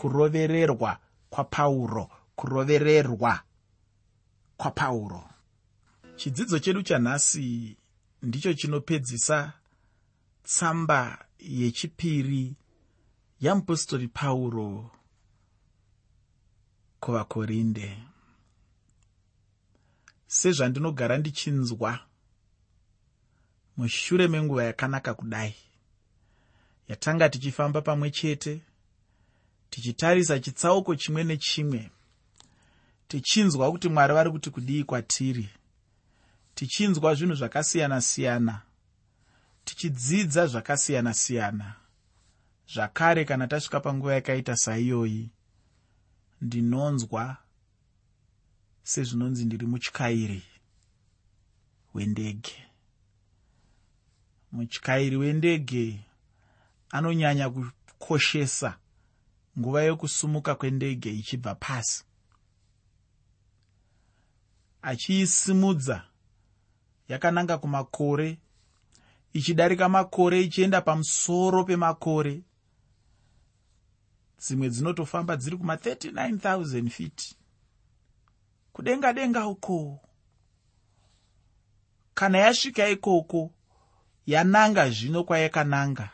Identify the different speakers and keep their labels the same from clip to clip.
Speaker 1: kurovererwa kwapauro kurovererwa kwapauro chidzidzo chedu chanhasi ndicho chinopedzisa tsamba yechipiri yamupostori pauro kuvakorinde. Sezvandinogara ndichinzwa mushure menguva yakanaka kudai yatanga tichifamba pamwe chete tichitarisa chitsauko chimwe nechimwe. Tichinzwa kuti mwari vari kuti kudii kwatiri. Tichinzwa zvinhu zvakasiyana-siyana tichidzidza zvakasiyana-siyana zvakare kana tasvika panguva yakaita saiyoyi ndinonzwa sezvinonzi ndiri mutyairi wendege. Mutyairi wendege anonyanya kukoshesa nguva yokusumuka kwendege ichibva pasi. Achiisimudza yakananga kumakore ichidarika makore ichienda pamusoro pemakore. Dzimwe dzinotofamba dziri kuma39000 feet. Kudenga denga uko. Kana yasvika ikoko yananga zvino kwayakananga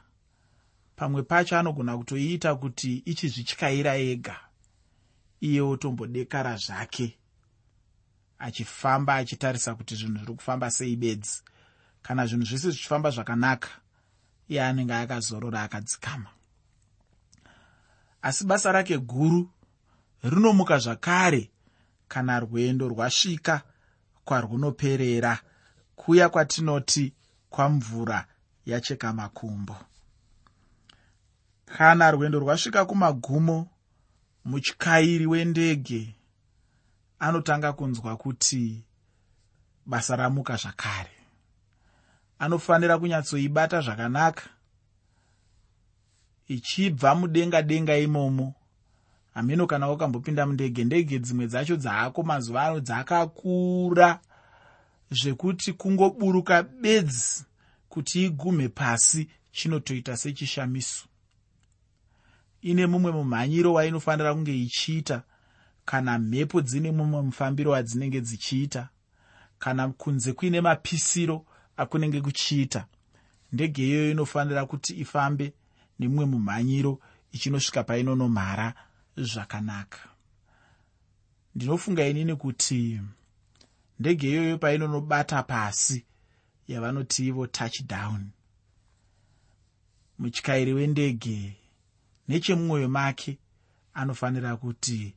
Speaker 1: pamwe pacho anogona kutoiita kuti ichizvityayira ega iye otombodekara zvake achifamba achitarisa kuti zvinhu zviri kufamba sei bedzi. Kana zvinhu zvese zvichifamba zvakanaka iye anenge akazorora akadzikama. Asi basa rake guru rinomuka zvakare kana rwendo rwasvika kwarwunoperera kuya kwatinoti kwamvura yacheka makumbo kana rwendo rwasvika kumagumo mutyairi wendege anotanga kunzwa kuti basa ramuka zvakare. Anofanira kunyatsoibata zvakanaka. Ichibva mudenga denga imomo hameno kana wakambopinda mundege ndege dzimwe dzacho dzaako mazuva ano dzakakura zvekuti kungoburuka bedzi kuti igume pasi chinotoita sechishamiso ine mumwe mumhanyiro wainofanira kunge ichiita kana mhepo dzine mumwe mufambiro wadzinenge dzichiita kana kunze kuine mapisiro akunenge kuchiita ndege iyoyo inofanira kuti ifambe nemumwe mumhanyiro ichinosvika painonomhara zvakanaka. Ndinofunga inini kuti ndege iyoyo painonobata pasi yavanoti ivo touchdown. Mutyairi wendege nechemumwoyo make anofanira kuti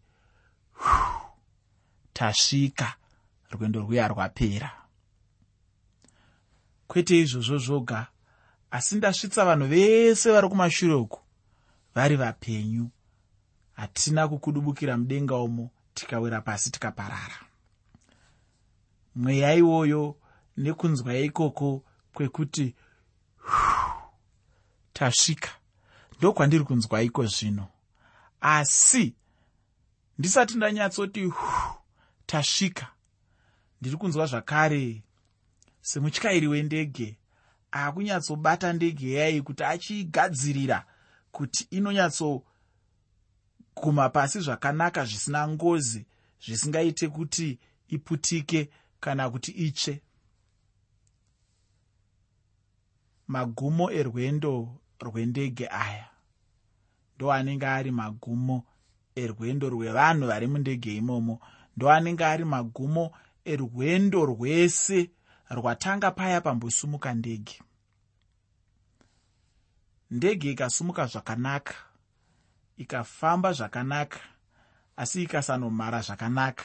Speaker 1: tasvika rwendo rwuya rwapera. Kwete izvozvo zvoga asi ndasvitsa vanhu vese vari kumashure uku vari vapenyu. Hatina kukudubukira mudenga umo tikawira pasi tikaparara. Mweya iwoyo nekunzwa ikoko kwekuti tasvika ndokwandiri kunzwa iko zvino. Asi ndisati ndanyatsoti tasvika. Ndiri kunzwa zvakare. Semutyairi wendege akunyatsobata ndege yai kuti achiigadzirira kuti inonyatsoguma pasi zvakanaka zvisina ngozi zvisingaite kuti iputike kana kuti itsve. Magumo erwendo rwendege aya. Ndo anenge ari magumo erwendo rwevanhu vari mundege imomo. Ndo anenge ari magumo erwendo rwese rwatanga paya pambosumuka ndege. Ndege ikasumuka zvakanaka ikafamba zvakanaka asi ikasanomhara zvakanaka.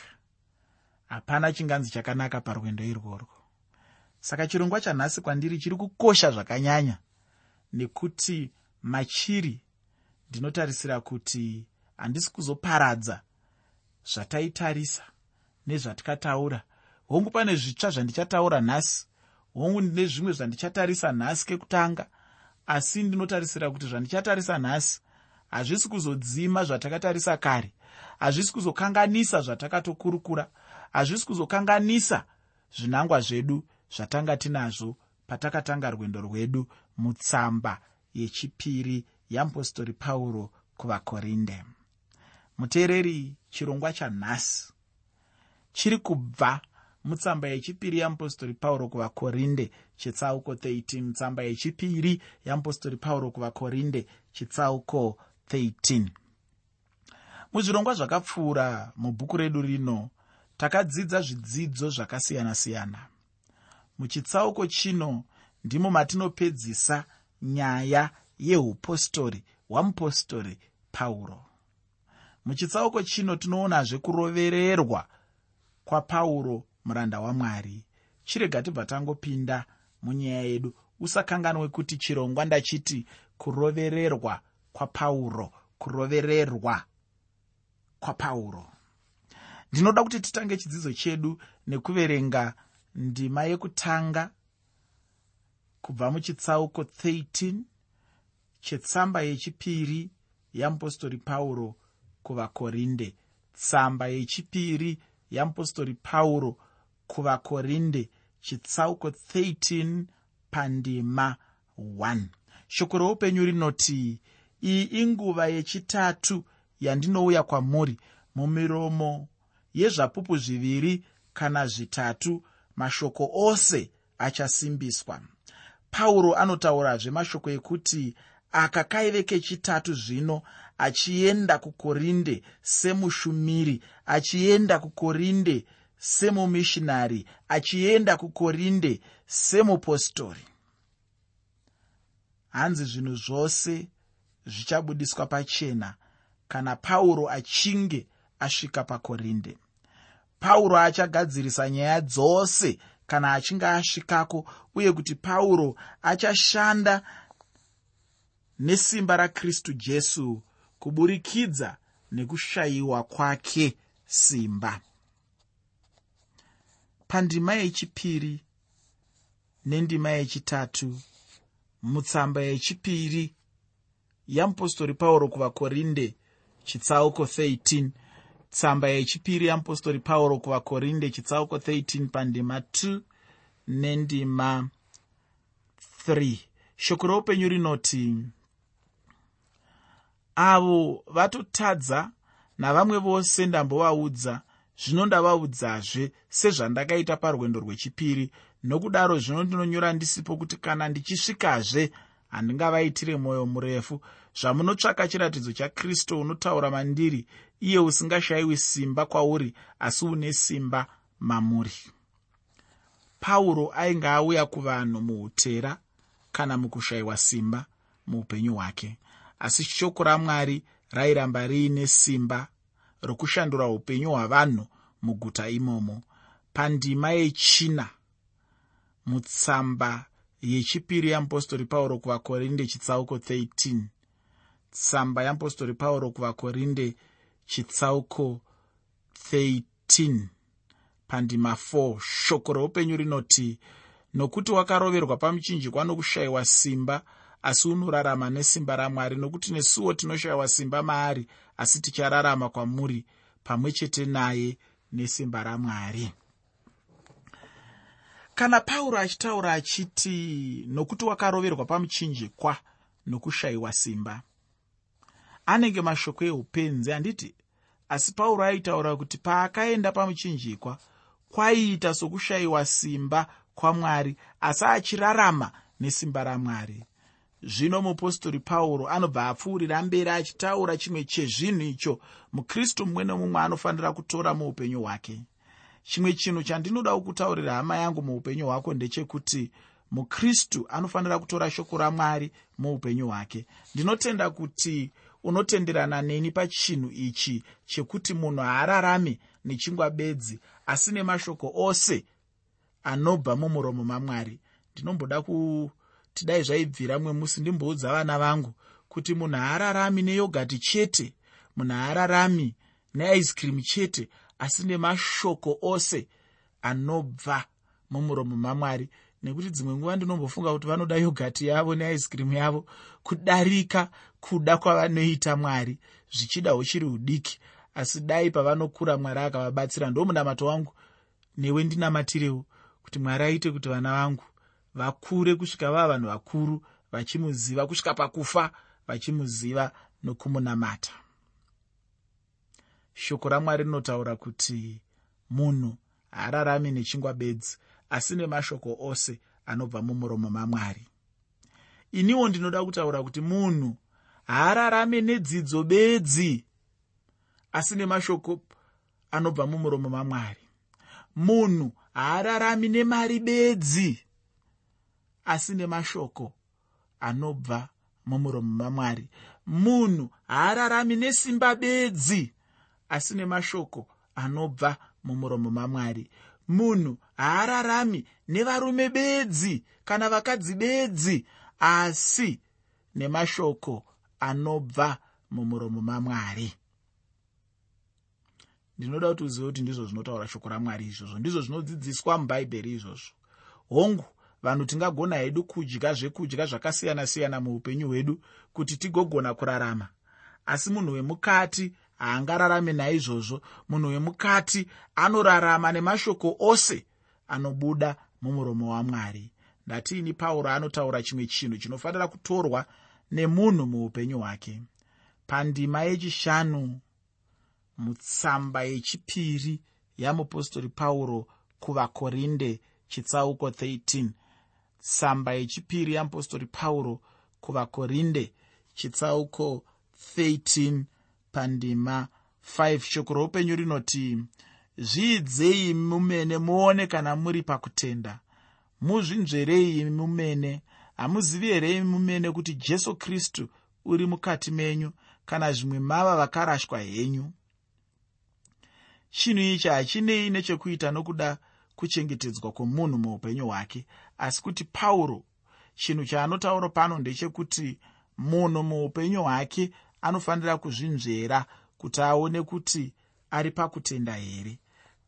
Speaker 1: Hapana chinganzi chakanaka parwendo irworwo. Saka chirongwa chanhasi kwandiri chiri kukosha zvakanyanya nekuti machiri ndinotarisira kuti handisi kuzoparadza zvataitarisa nezvatikataura. Hongu pane zvitsva zvandichataura nhasi hongu ndine zvimwe zvandichatarisa nhasi kekutanga asi ndinotarisira kuti zvandichatarisa nhasi hazvisi kuzodzima zvatakatarisa kare hazvisi kuzokanganisa zvatakatokurukura hazvisi kuzokanganisa zvinangwa zvedu zvatanga tinazvo patakatanga rwendo rwedu mutsamba yechipiri yamupostori pauro kuvakorinde. Muteereri chirongwa chanhasi chiri kubva mutsamba yechipiri yeapostori pauro kuvakorinde chitsauko 13 tsamba yechipiri yeapostori pauro kuvakorinde chitsauko 13 muzvirongwa zvakapfuura mubhuku redu rino takadzidza zvidzidzo zvakasiyana-siyana muchitsauko chino ndimo matinopedzisa nyaya yeupostori hwamupostori pauro muchitsauko chino tinoonazve kurovererwa kwapauro muranda wamwari. Chirega tibva tangopinda munyaya yedu usakanganwe kuti chirongwa ndachiti kurovererwa kwapauro kurovererwa kwapauro ndinoda kuti titange chidzidzo chedu nekuverenga ndima yekutanga kubva muchitsauko 13 chetsamba yechipiri yeapostori pauro kuvakorinde. Tsamba yechipiri yeapostori pauro kuvakorinde chitsauko 13 pandima 1 shoko reupenyu rinoti iyi inguva yechitatu yandinouya kwamuri mumiromo yezvapupu zviviri kana zvitatu mashoko ose achasimbiswa. Pauro anotaurazve mashoko ekuti aka kaive kechitatu zvino achienda kukorinde semushumiri achienda kukorinde semumishinari achienda kukorinde semupostori. Hanzi zvinhu zvose zvichabudiswa pachena kana pauro achinge asvika pakorinde pauro achagadzirisa nyaya dzose kana achinge asvikako uye kuti pauro achashanda nesimba rakristu jesu kuburikidza nekushayiwa kwake simba. Pandima yechipiri nendima yechitatu mutsamba yechipiri yamupostori pauro kuvakorinde chitsauko 13 tsamba yechipiri yamupostori pauro kuvakorinde chitsauko 13 pandima 2 nendima 3 shoko roupenyu rinoti avo vatotadza navamwe vose ndambovaudza zvino ndavaudzazve sezvandakaita parwendo rwechipiri. Nokudaro zvino ndinonyora ndisipo kuti kana ndichisvikazve handingavaitire mwoyo murefu. Zvamunotsvaka chiratidzo chakristu unotaura mandiri iye usingashayiwi simba kwauri asi une simba mamuri. Pauro ainge auya kuvanhu muutera kana mukushayiwa simba muupenyu hwake asi shoko ramwari rairamba riine simba rokushandura upenyu hwavanhu muguta imomo. Pandima yechina mutsamba yechipiri yeapostori pauro kuvakorinde chitsauko 13 tsamba yeapostori pauro kuvakorinde chitsauko 13 pandima 4 shoko roupenyu rinoti nokuti wakaroverwa pamuchinjikwa nokushayiwa simba asi unorarama nesimba ramwari nokuti nesuwo tinoshayiwa simba maari asi tichararama kwamuri pamwe chete naye nesimba ramwari. Kana pauro achitaura achiti nokuti wakaroverwa pamuchinjikwa nokushayiwa simba anenge mashoko eupenzi handiti asi pauro aitaura kuti paakaenda pamuchinjikwa kwaiita sokushayiwa simba kwamwari asi achirarama nesimba ramwari. Zvino mupostori pauro anobva apfuurira mberi achitaura chimwe chezvinhu icho mukristu mumwe nomumwe anofanira kutora muupenyu hwake. Chimwe chinhu chandinoda kukutaurira hama yangu muupenyu hwako ndechekuti mukristu anofanira kutora shoko ramwari muupenyu hwake. Ndinotenda kuti unotenderana neni pachinhu ichi chekuti munhu haararame nechingwa bedzi asi nemashoko ose anobva mumuromo mamwari. Ndinomboda kuti dai zvaibvira mwe musi ndimboudza vana vangu kuti munhu haararami neyogati chete munhu haararami neice cream chete asi nemashoko ose anobva mumuromo mamwari nekuti dzimwe nguva ndinombofunga kuti vanoda yogati yavo neice cream yavo kudarika kuda kwavanoita mwari zvichidawo chiri udiki asi dai pavanokura mwari akavabatsira ndo munamato wangu newe ndinamatirewo kuti mwari aite kuti vana vangu vakure kusvika vava vanhu vakuru vachimuziva kusvika pakufa vachimuziva nokumunamata. Shoko ramwari rinotaura kuti munhu haararami nechingwa bedzi asi nemashoko ose anobva mumuromo mamwari. Iniwo ndinoda kutaura kuti munhu haararame nedzidzo bedzi asi nemashoko anobva mumuromo mamwari. Munhu haararami nemari bedzi asi nemashoko anobva mumuromo mamwari. Munhu haararami nesimba bedzi asi nemashoko anobva mumuromo mamwari. Munhu haararami nevarume bedzi kana vakadzi bedzi asi nemashoko anobva mumuromo mamwari. Ndinoda kuti uzive kuti ndizvo zvinotaura shoko ramwari izvozvo ndizvo zvinodzidziswa mubhaibheri izvozvo. Hongu vanhu tingagona hedu kudya zvekudya zvakasiyana-siyana muupenyu hwedu kuti tigogona kurarama. Asi munhu wemukati haangararame naizvozvo. Munhu wemukati anorarama nemashoko ose anobuda mumuromo wamwari. Ndatiini pauro anotaura chimwe chinhu chinofanira kutorwa nemunhu muupenyu hwake. Pandima yechishanu mutsamba yechipiri yamupostori pauro kuvakorinde chitsauko 13 tsamba yechipiri yamupostori pauro kuvakorinde chitsauko 13 pandima 5 shoko roupenyu rinoti zviidzei mumene muone kana muri pakutenda. Muzvinzverei mumene hamuzivi here mumene kuti jesu kristu uri mukati menyu kana zvimwe mava vakarashwa henyu. Chinhu ichi hachinei nechekuita nokuda kuchengetedzwa kwomunhu muupenyu hwake asi kuti pauro chinhu chaanotaura pano ndechekuti munhu muupenyu hwake anofanira kuzvinzvera kuti aone kuti ari pakutenda here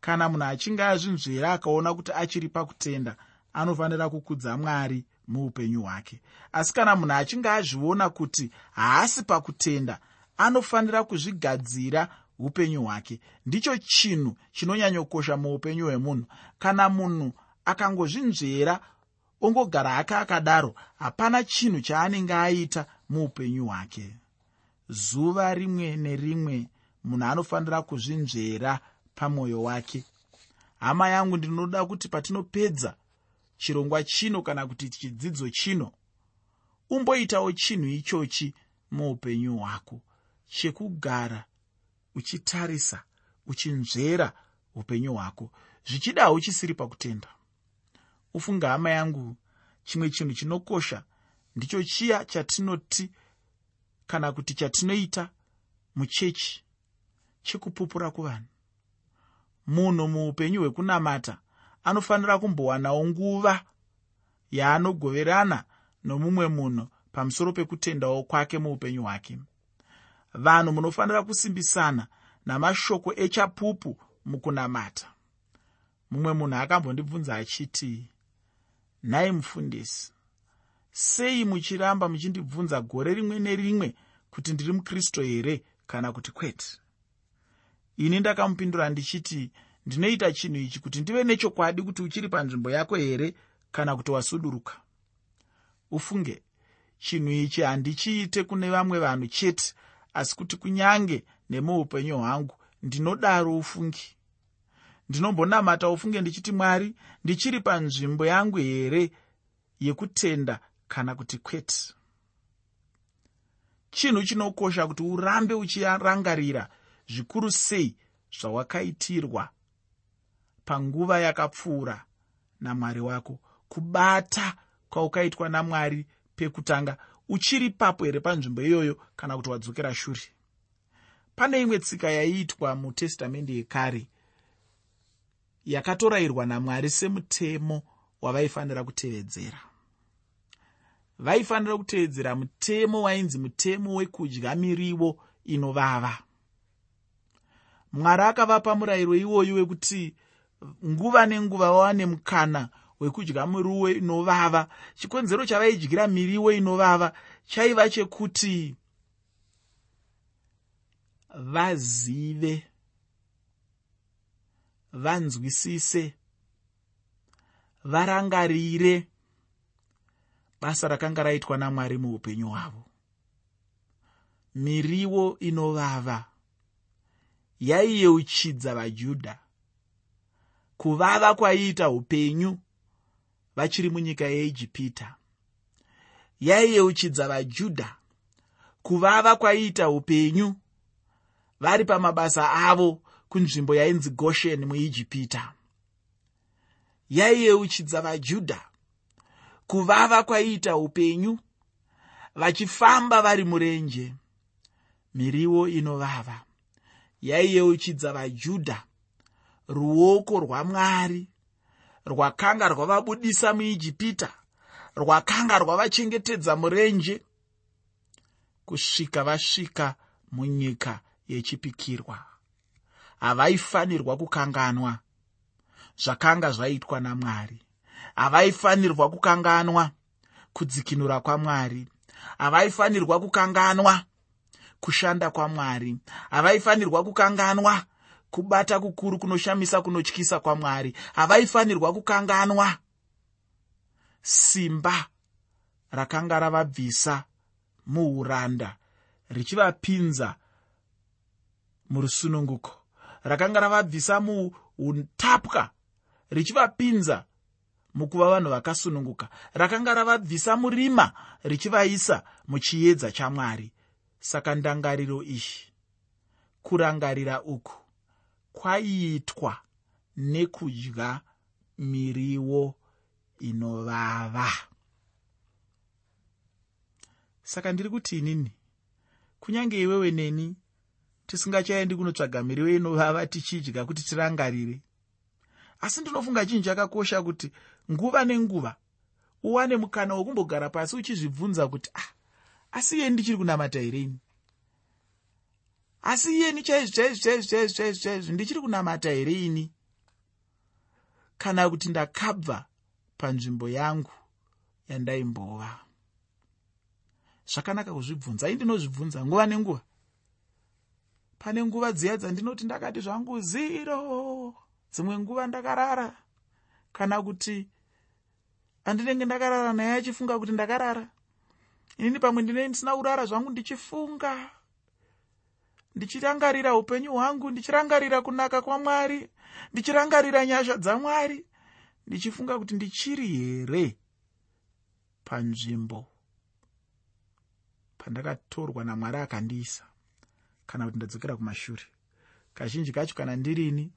Speaker 1: kana munhu achinge azvinzvera akaona kuti achiri pakutenda anofanira kukudza mwari muupenyu hwake. Asi kana munhu achinge azviona kuti haasi pakutenda anofanira kuzvigadzira upenyu hwake. Ndicho chinhu chinonyanyokosha muupenyu hwemunhu. Kana munhu akangozvinzvera ongogara hake akadaro hapana chinhu chaanenge aita muupenyu hwake. Zuva rimwe nerimwe munhu anofanira kuzvinzvera pamwoyo wake. Hama yangu ndinoda kuti patinopedza chirongwa chino kana kuti chidzidzo chino umboitawo chinhu ichochi muupenyu hwako chekugara uchitarisa uchinzvera upenyu hwako zvichida uchisiri pakutenda. Ufunga hama yangu chimwe chinhu chinokosha ndicho chiya chatinoti kana kuti chatinoita muchechi chekupupura kuvanhu munhu muupenyu hwekunamata anofanira kumbowanawo nguva yaanogoverana nomumwe munhu pamusoro pekutendawo kwake muupenyu hwake. Vanhu munofanira kusimbisana namashoko echapupu mukunamata. Mumwe munhu akambondibvunza achiti nhai mufundisi sei muchiramba muchindibvunza gore rimwe nerimwe kuti ndiri mukristu here kana kuti kwete ini ndakamupindura ndichiti ndinoita chinhu ichi kuti ndive nechokwadi kuti uchiri panzvimbo yako here kana kuti wasuduruka? Ufunge chinhu ichi handichiite kune vamwe vanhu chete asi kuti kunyange nemuupenyu hwangu ndinodaro ufungi. Ndinombonamata ufunge ndichiti mwari ndichiri panzvimbo yangu here yekutenda kana kuti kwete chinhu chinokosha kuti urambe uchirangarira zvikuru sei zvawakaitirwa panguva yakapfuura namwari wako. Kubata kwaukaitwa namwari pekutanga uchiri papo here panzvimbo iyoyo kana kuti wadzokera shure? Pane imwe tsika yaiitwa mutestamende yekare yakatorayirwa namwari semutemo wavaifanira kutevedzera. Vaifanira kutevedzera mutemo wainzi mutemo wekudya mirivo inovava mwari akavapa murayiro iwoyu wekuti nguva nenguva vawane mukana wekudya miriwo inovava. Chikonzero chavaidyira miriwo inovava chaiva chekuti vazive vanzwisise varangarire basa rakanga raitwa namwari muupenyu hwavo. Miriwo inovava yaiyeuchidza vajudha. Kuvava kwaiita upenyu vachiri munyika yeijipita. Yaiyeuchidza vajudha. Kuvava kwaiita upenyu vari pamabasa avo kunzvimbo yainzi gosheni muijipita. Yaiyeuchidza vajudha. Kuvava kwaiita upenyu vachifamba vari murenje. Miriwo inovava yaiyeuchidza vajudha. Ruoko rwamwari rwakanga rwavabudisa muijipita rwakanga rwavachengetedza murenje kusvika vasvika munyika yechipikirwa. Havaifanirwa kukanganwa zvakanga zvaitwa namwari. Havaifanirwa kukanganwa kudzikinura kwamwari. Havaifanirwa kukanganwa kushanda kwamwari. Havaifanirwa kukanganwa. Kubata kukuru kunoshamisa kunotyisa kwamwari. Havaifanirwa kukanganwa. Simba rakanga ravabvisa muuranda richivapinza murusununguko. Rakanga ravabvisa muutapwa richivapinza mukuva vanhu vakasununguka. Rakanga ravabvisa murima richivaisa muchiedza chamwari saka ndangariro iyi kurangarira uku kwaiitwa nekudya miriwo inovava. Saka ndiri kuti inini kunyange iwewe neni tisingachaendi kunotsvaga miriwo inovava tichidya kuti tirangarire. Asi ndinofunga chinhu chakakosha kuti nguva nenguva uwane mukana wekumbogara pasi uchizvibvunza kuti ah asi iyeni ndichiri kunamata hireni asi iyeni chaizvo chaizvo chaizvo chaizvo chaizvo chaizvo ndichiri kunamata here ini? Kana kuti ndakabva panzvimbo yangu yandaimbova? Zvakanaka kuzvibvunza. Ai ndinozvibvunza nguva nenguva? Pane nguva dziya dzandinoti ndakati zvangu ziro dzimwe nguva ndakarara. Kana kuti andinenge ndakarara naye achifunga kuti ndakarara inini pamwe ndinei ndisina kurara zvangu ndichifunga. Ndichirangarira upenyu hwangu ndichirangarira kunaka kwamwari ndichirangarira nyasha dzamwari ndichifunga kuti ndichiri here panzvimbo pandakatorwa namwari akandiisa kana kuti ndadzokera kumashure? Kazhinji kacho kana ndirini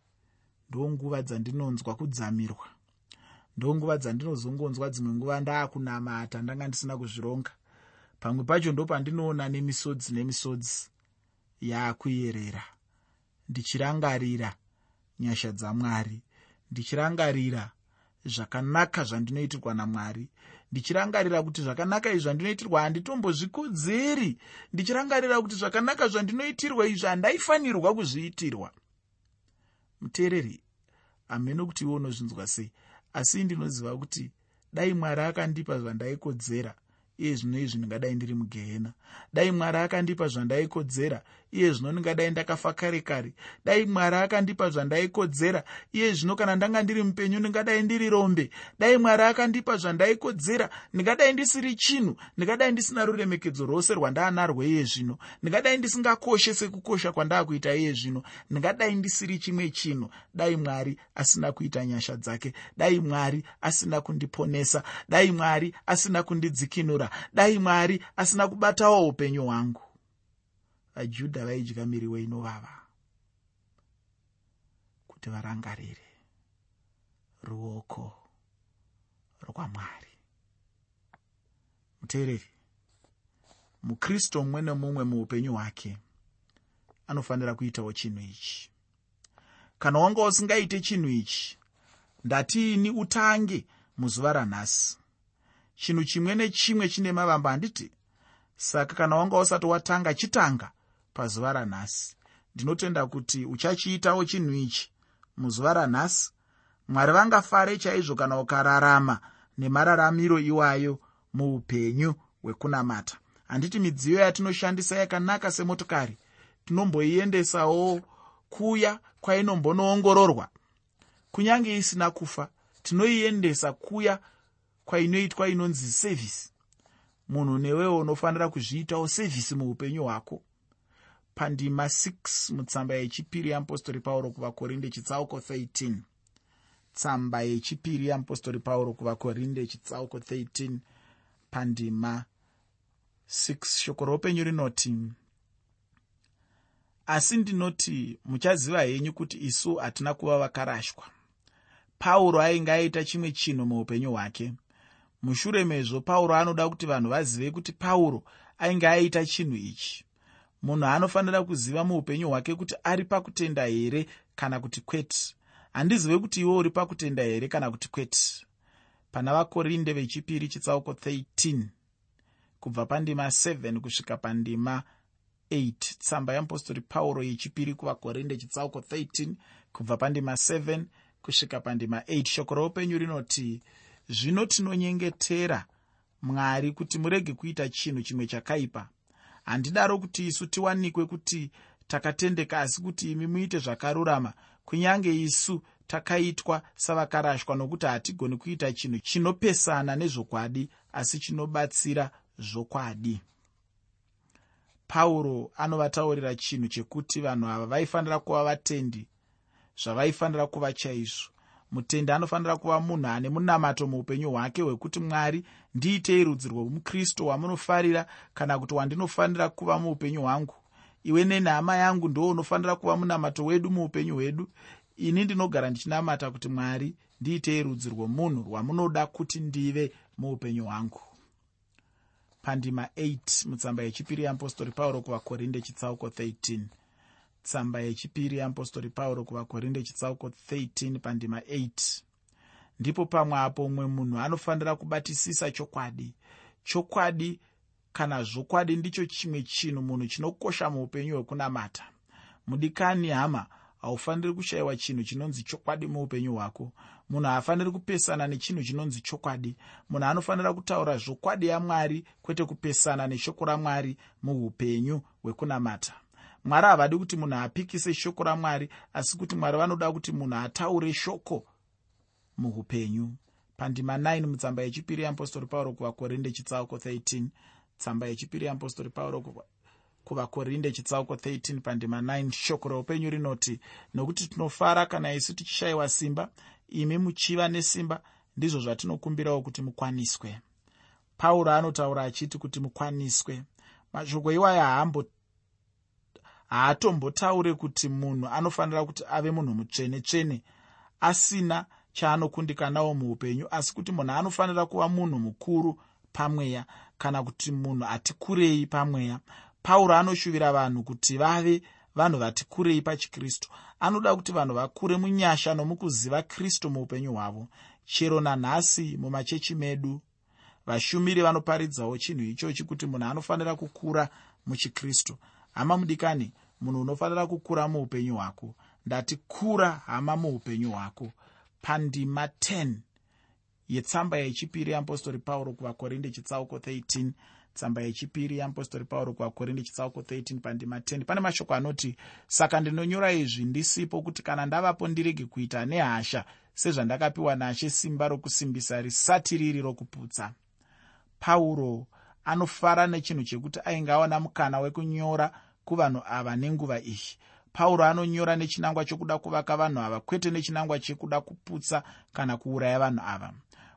Speaker 1: ndonguva dzandinonzwa kudzamirwa. Ndonguva dzandinozongonzwa dzimwe nguva ndaakunamata ndanga ndisina kuzvironga pamwe pacho ndo pandinoona nemisodzi nemisodzi yaakuyerera. Ndichirangarira nyasha dzamwari. Ndichirangarira zvakanaka zvandinoitirwa namwari. Ndichirangarira kuti zvakanaka izvi zvandinoitirwa handitombozvikodzeri ndichirangarira kuti zvakanaka zvandinoitirwa izvi handaifanirwa kuzviitirwa. Muteereri hameno kuti iwe unozvinzwa sei? Asi ndinoziva kuti dai mwari akandipa zvandaikodzera iye zvino izvi ndingadai ndiri mugehena. Dai mwari akandipa zvandaikodzera iye zvino ndingadai ndakafa kare kare. Dai mwari akandipa zvandaikodzera. Iye zvino kana ndanga ndiri mupenyu ndingadai ndiri rombe. Dai mwari akandipa zvandaikodzera. Ndingadai ndisiri chinhu. Ndingadai ndisina ruremekedzo rwose rwandaanarwo iye zvino. Ndingadai ndisingakoshe sekukosha kwandaakuita iye zvino. Ndingadai ndisiri chimwe chinhu. Dai mwari asina kuita nyasha dzake. Dai mwari asina kundiponesa. Dai mwari asina kundidzikinura. Dai mwari asina kubatawo upenyu hwangu vajudha vaidya miriwo inovava. Kuti varangarire. Ruoko rwamwari. Muteereri mukristu mumwe nemumwe muupenyu hwake anofanira kuitawo chinhu ichi. Kana wanga usingaite chinhu ichi ndatiini utange muzuva ranhasi? Chinhu chimwe nechimwe chine mavamba handiti saka kana wanga usati watanga chitanga pazuva ranhasi. Ndinotenda kuti uchachiitawo chinhu ichi. Muzuva ranhasi mwari vangafare chaizvo kana ukararama nemararamiro iwayo muupenyu hwekunamata. Handiti midziyo yatinoshandisa yakanaka semotokari tinomboiendesawo kuya kwainombonoongororwa kunyange isina kufa tinoiendesa kuya kwainoitwa inonzi sevhisi munhu newewo unofanira kuzviitawo sevhisi muupenyu hwako pandima 6 mutsamba yechipiri yeapostori pauro kuvakorinde chitsauko 13 tsamba yechipiri yeapostori pauro kuvakorinde chitsauko 13 pandima 6 shoko roupenyu rinoti asi ndinoti muchaziva henyu kuti isu hatina kuva vakarashwa. Pauro ainge aita chimwe chinhu muupenyu hwake. Mushure mezvo pauro anoda kuti vanhu vazive kuti pauro ainge aita chinhu ichi munhu anofanira kuziva muupenyu hwake kuti ari pakutenda here kana kuti kwete. Handizive kuti iwe uri pakutenda here kana kuti kwete. Pana vakorinde vechipiri chitsauko 13 kubva pandima 7 kusvika pandima 8 tsamba yeapostori pauro yechipiri kuvakorinde chitsauko 13 kubva pandima 7 kusvika pandima 8 shoko roupenyu rinoti zvino tinonyengetera mwari kuti murege kuita chinhu chimwe chakaipa handidaro kuti isu tiwanikwe kuti takatendeka asi kuti imi muite zvakarurama. Kunyange isu takaitwa savakarashwa nokuti hatigoni kuita chinhu chinopesana nezvokwadi asi chinobatsira zvokwadi. Pauro anovataurira chinhu chekuti vanhu ava vaifanira kuva vatendi zvavaifanira kuva chaizvo mutendi anofanira kuva munhu ane munamato muupenyu hwake hwekuti mwari ndiitei rudzi rwomukristu wamunofarira kana kuti wandinofanira kuva muupenyu hwangu? Iwe nenhama yangu ndo unofanira kuva munamato wedu muupenyu hwedu. Ini ndinogara ndichinamata kuti mwari ndiitei rudzi rwomunhu rwamunoda kuti ndive muupenyu hwangu. Pandima 8 mutsamba yechipiri yeapostori pauro kuvakorinde chitsauko 13 tsamba yechipiri yeapostori pauro kuvakorinde chitsauko 13 pandima 8 ndipo pamwe apo mumwe munhu anofanira kubatisisa chokwadi. Chokwadi kana zvokwadi ndicho chimwe chinhu munhu chinokosha muupenyu hwekunamata. Mudikani hama haufaniri kushayiwa chinhu chinonzi chokwadi muupenyu hwako. Munhu haafaniri kupesana nechinhu chinonzi chokwadi. Munhu anofanira kutaura zvokwadi yamwari kwete kupesana neshoko ramwari muupenyu hwekunamata mwari havadi kuti munhu apikise shoko ramwari asi kuti mwari vanoda kuti munhu ataure shoko muupenyu pandima 9 mutsamba yechipiri yeapostori pauro kuvakorinde chitsauko 13 tsamba yechipiri yeapostori pauro kuvakorinde chitsauko 13 pandima 9 shoko reupenyu rinoti nokuti tinofara kana isu tichishayiwa simba imi muchiva nesimba ndizvo zvatinokumbirawo kuti mukwaniswe. Pauro anotaura achiti kuti mukwaniswe. Mashoko iwayo haambo haatombotaure kuti munhu anofanira kuti ave munhu mutsvene-tsvene asina chaanokundikanawo muupenyu asi kuti munhu anofanira kuva munhu mukuru pamweya kana kuti munhu ati kurei pamweya. Pauro anoshuvira vanhu kuti vave vanhu vati kurei pachikristu. Anoda kuti vanhu vakure munyasha nomukuziva kristu muupenyu hwavo. Chero nanhasi mumachechi medu vashumiri vanoparidzawo chinhu ichochi kuti munhu anofanira kukura muchikristu hama mudikani munhu unofanira kukura muupenyu hwako. Ndati kura hama muupenyu hwako. Pandima 10 yetsamba yechipiri yeapostori pauro kuvakorinde chitsauko 13 tsamba yechipiri yeapostori pauro kuvakorinde chitsauko 13 pandima 10 pane mashoko anoti saka ndinonyora izvi ndisipo kuti kana ndavapo ndirege kuita nehasha sezvandakapiwa nashe simba rokusimbisa risati riri rokuputsa. Pauro anofara nechinhu chekuti ainge awana mukana wekunyora kuvanhu ava nenguva iyi. Pauro anonyora nechinangwa chokuda kuvaka vanhu ava kwete nechinangwa chekuda kuputsa kana kuuraya vanhu ava.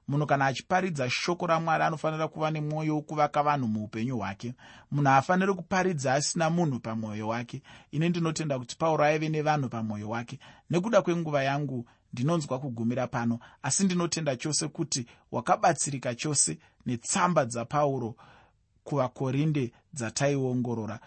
Speaker 1: Munhu kana achiparidza shoko ramwari anofanira kuva nemwoyo wokuvaka vanhu muupenyu hwake. Munhu haafaniri kuparidza asina munhu pamwoyo wake. Ine ndinotenda kuti pauro aive nevanhu pamwoyo wake. Nekuda kwenguva yangu ndinonzwa kugumira pano asi ndinotenda chose kuti wakabatsirika chose netsamba dzapauro kuvakorinde dzataiongorora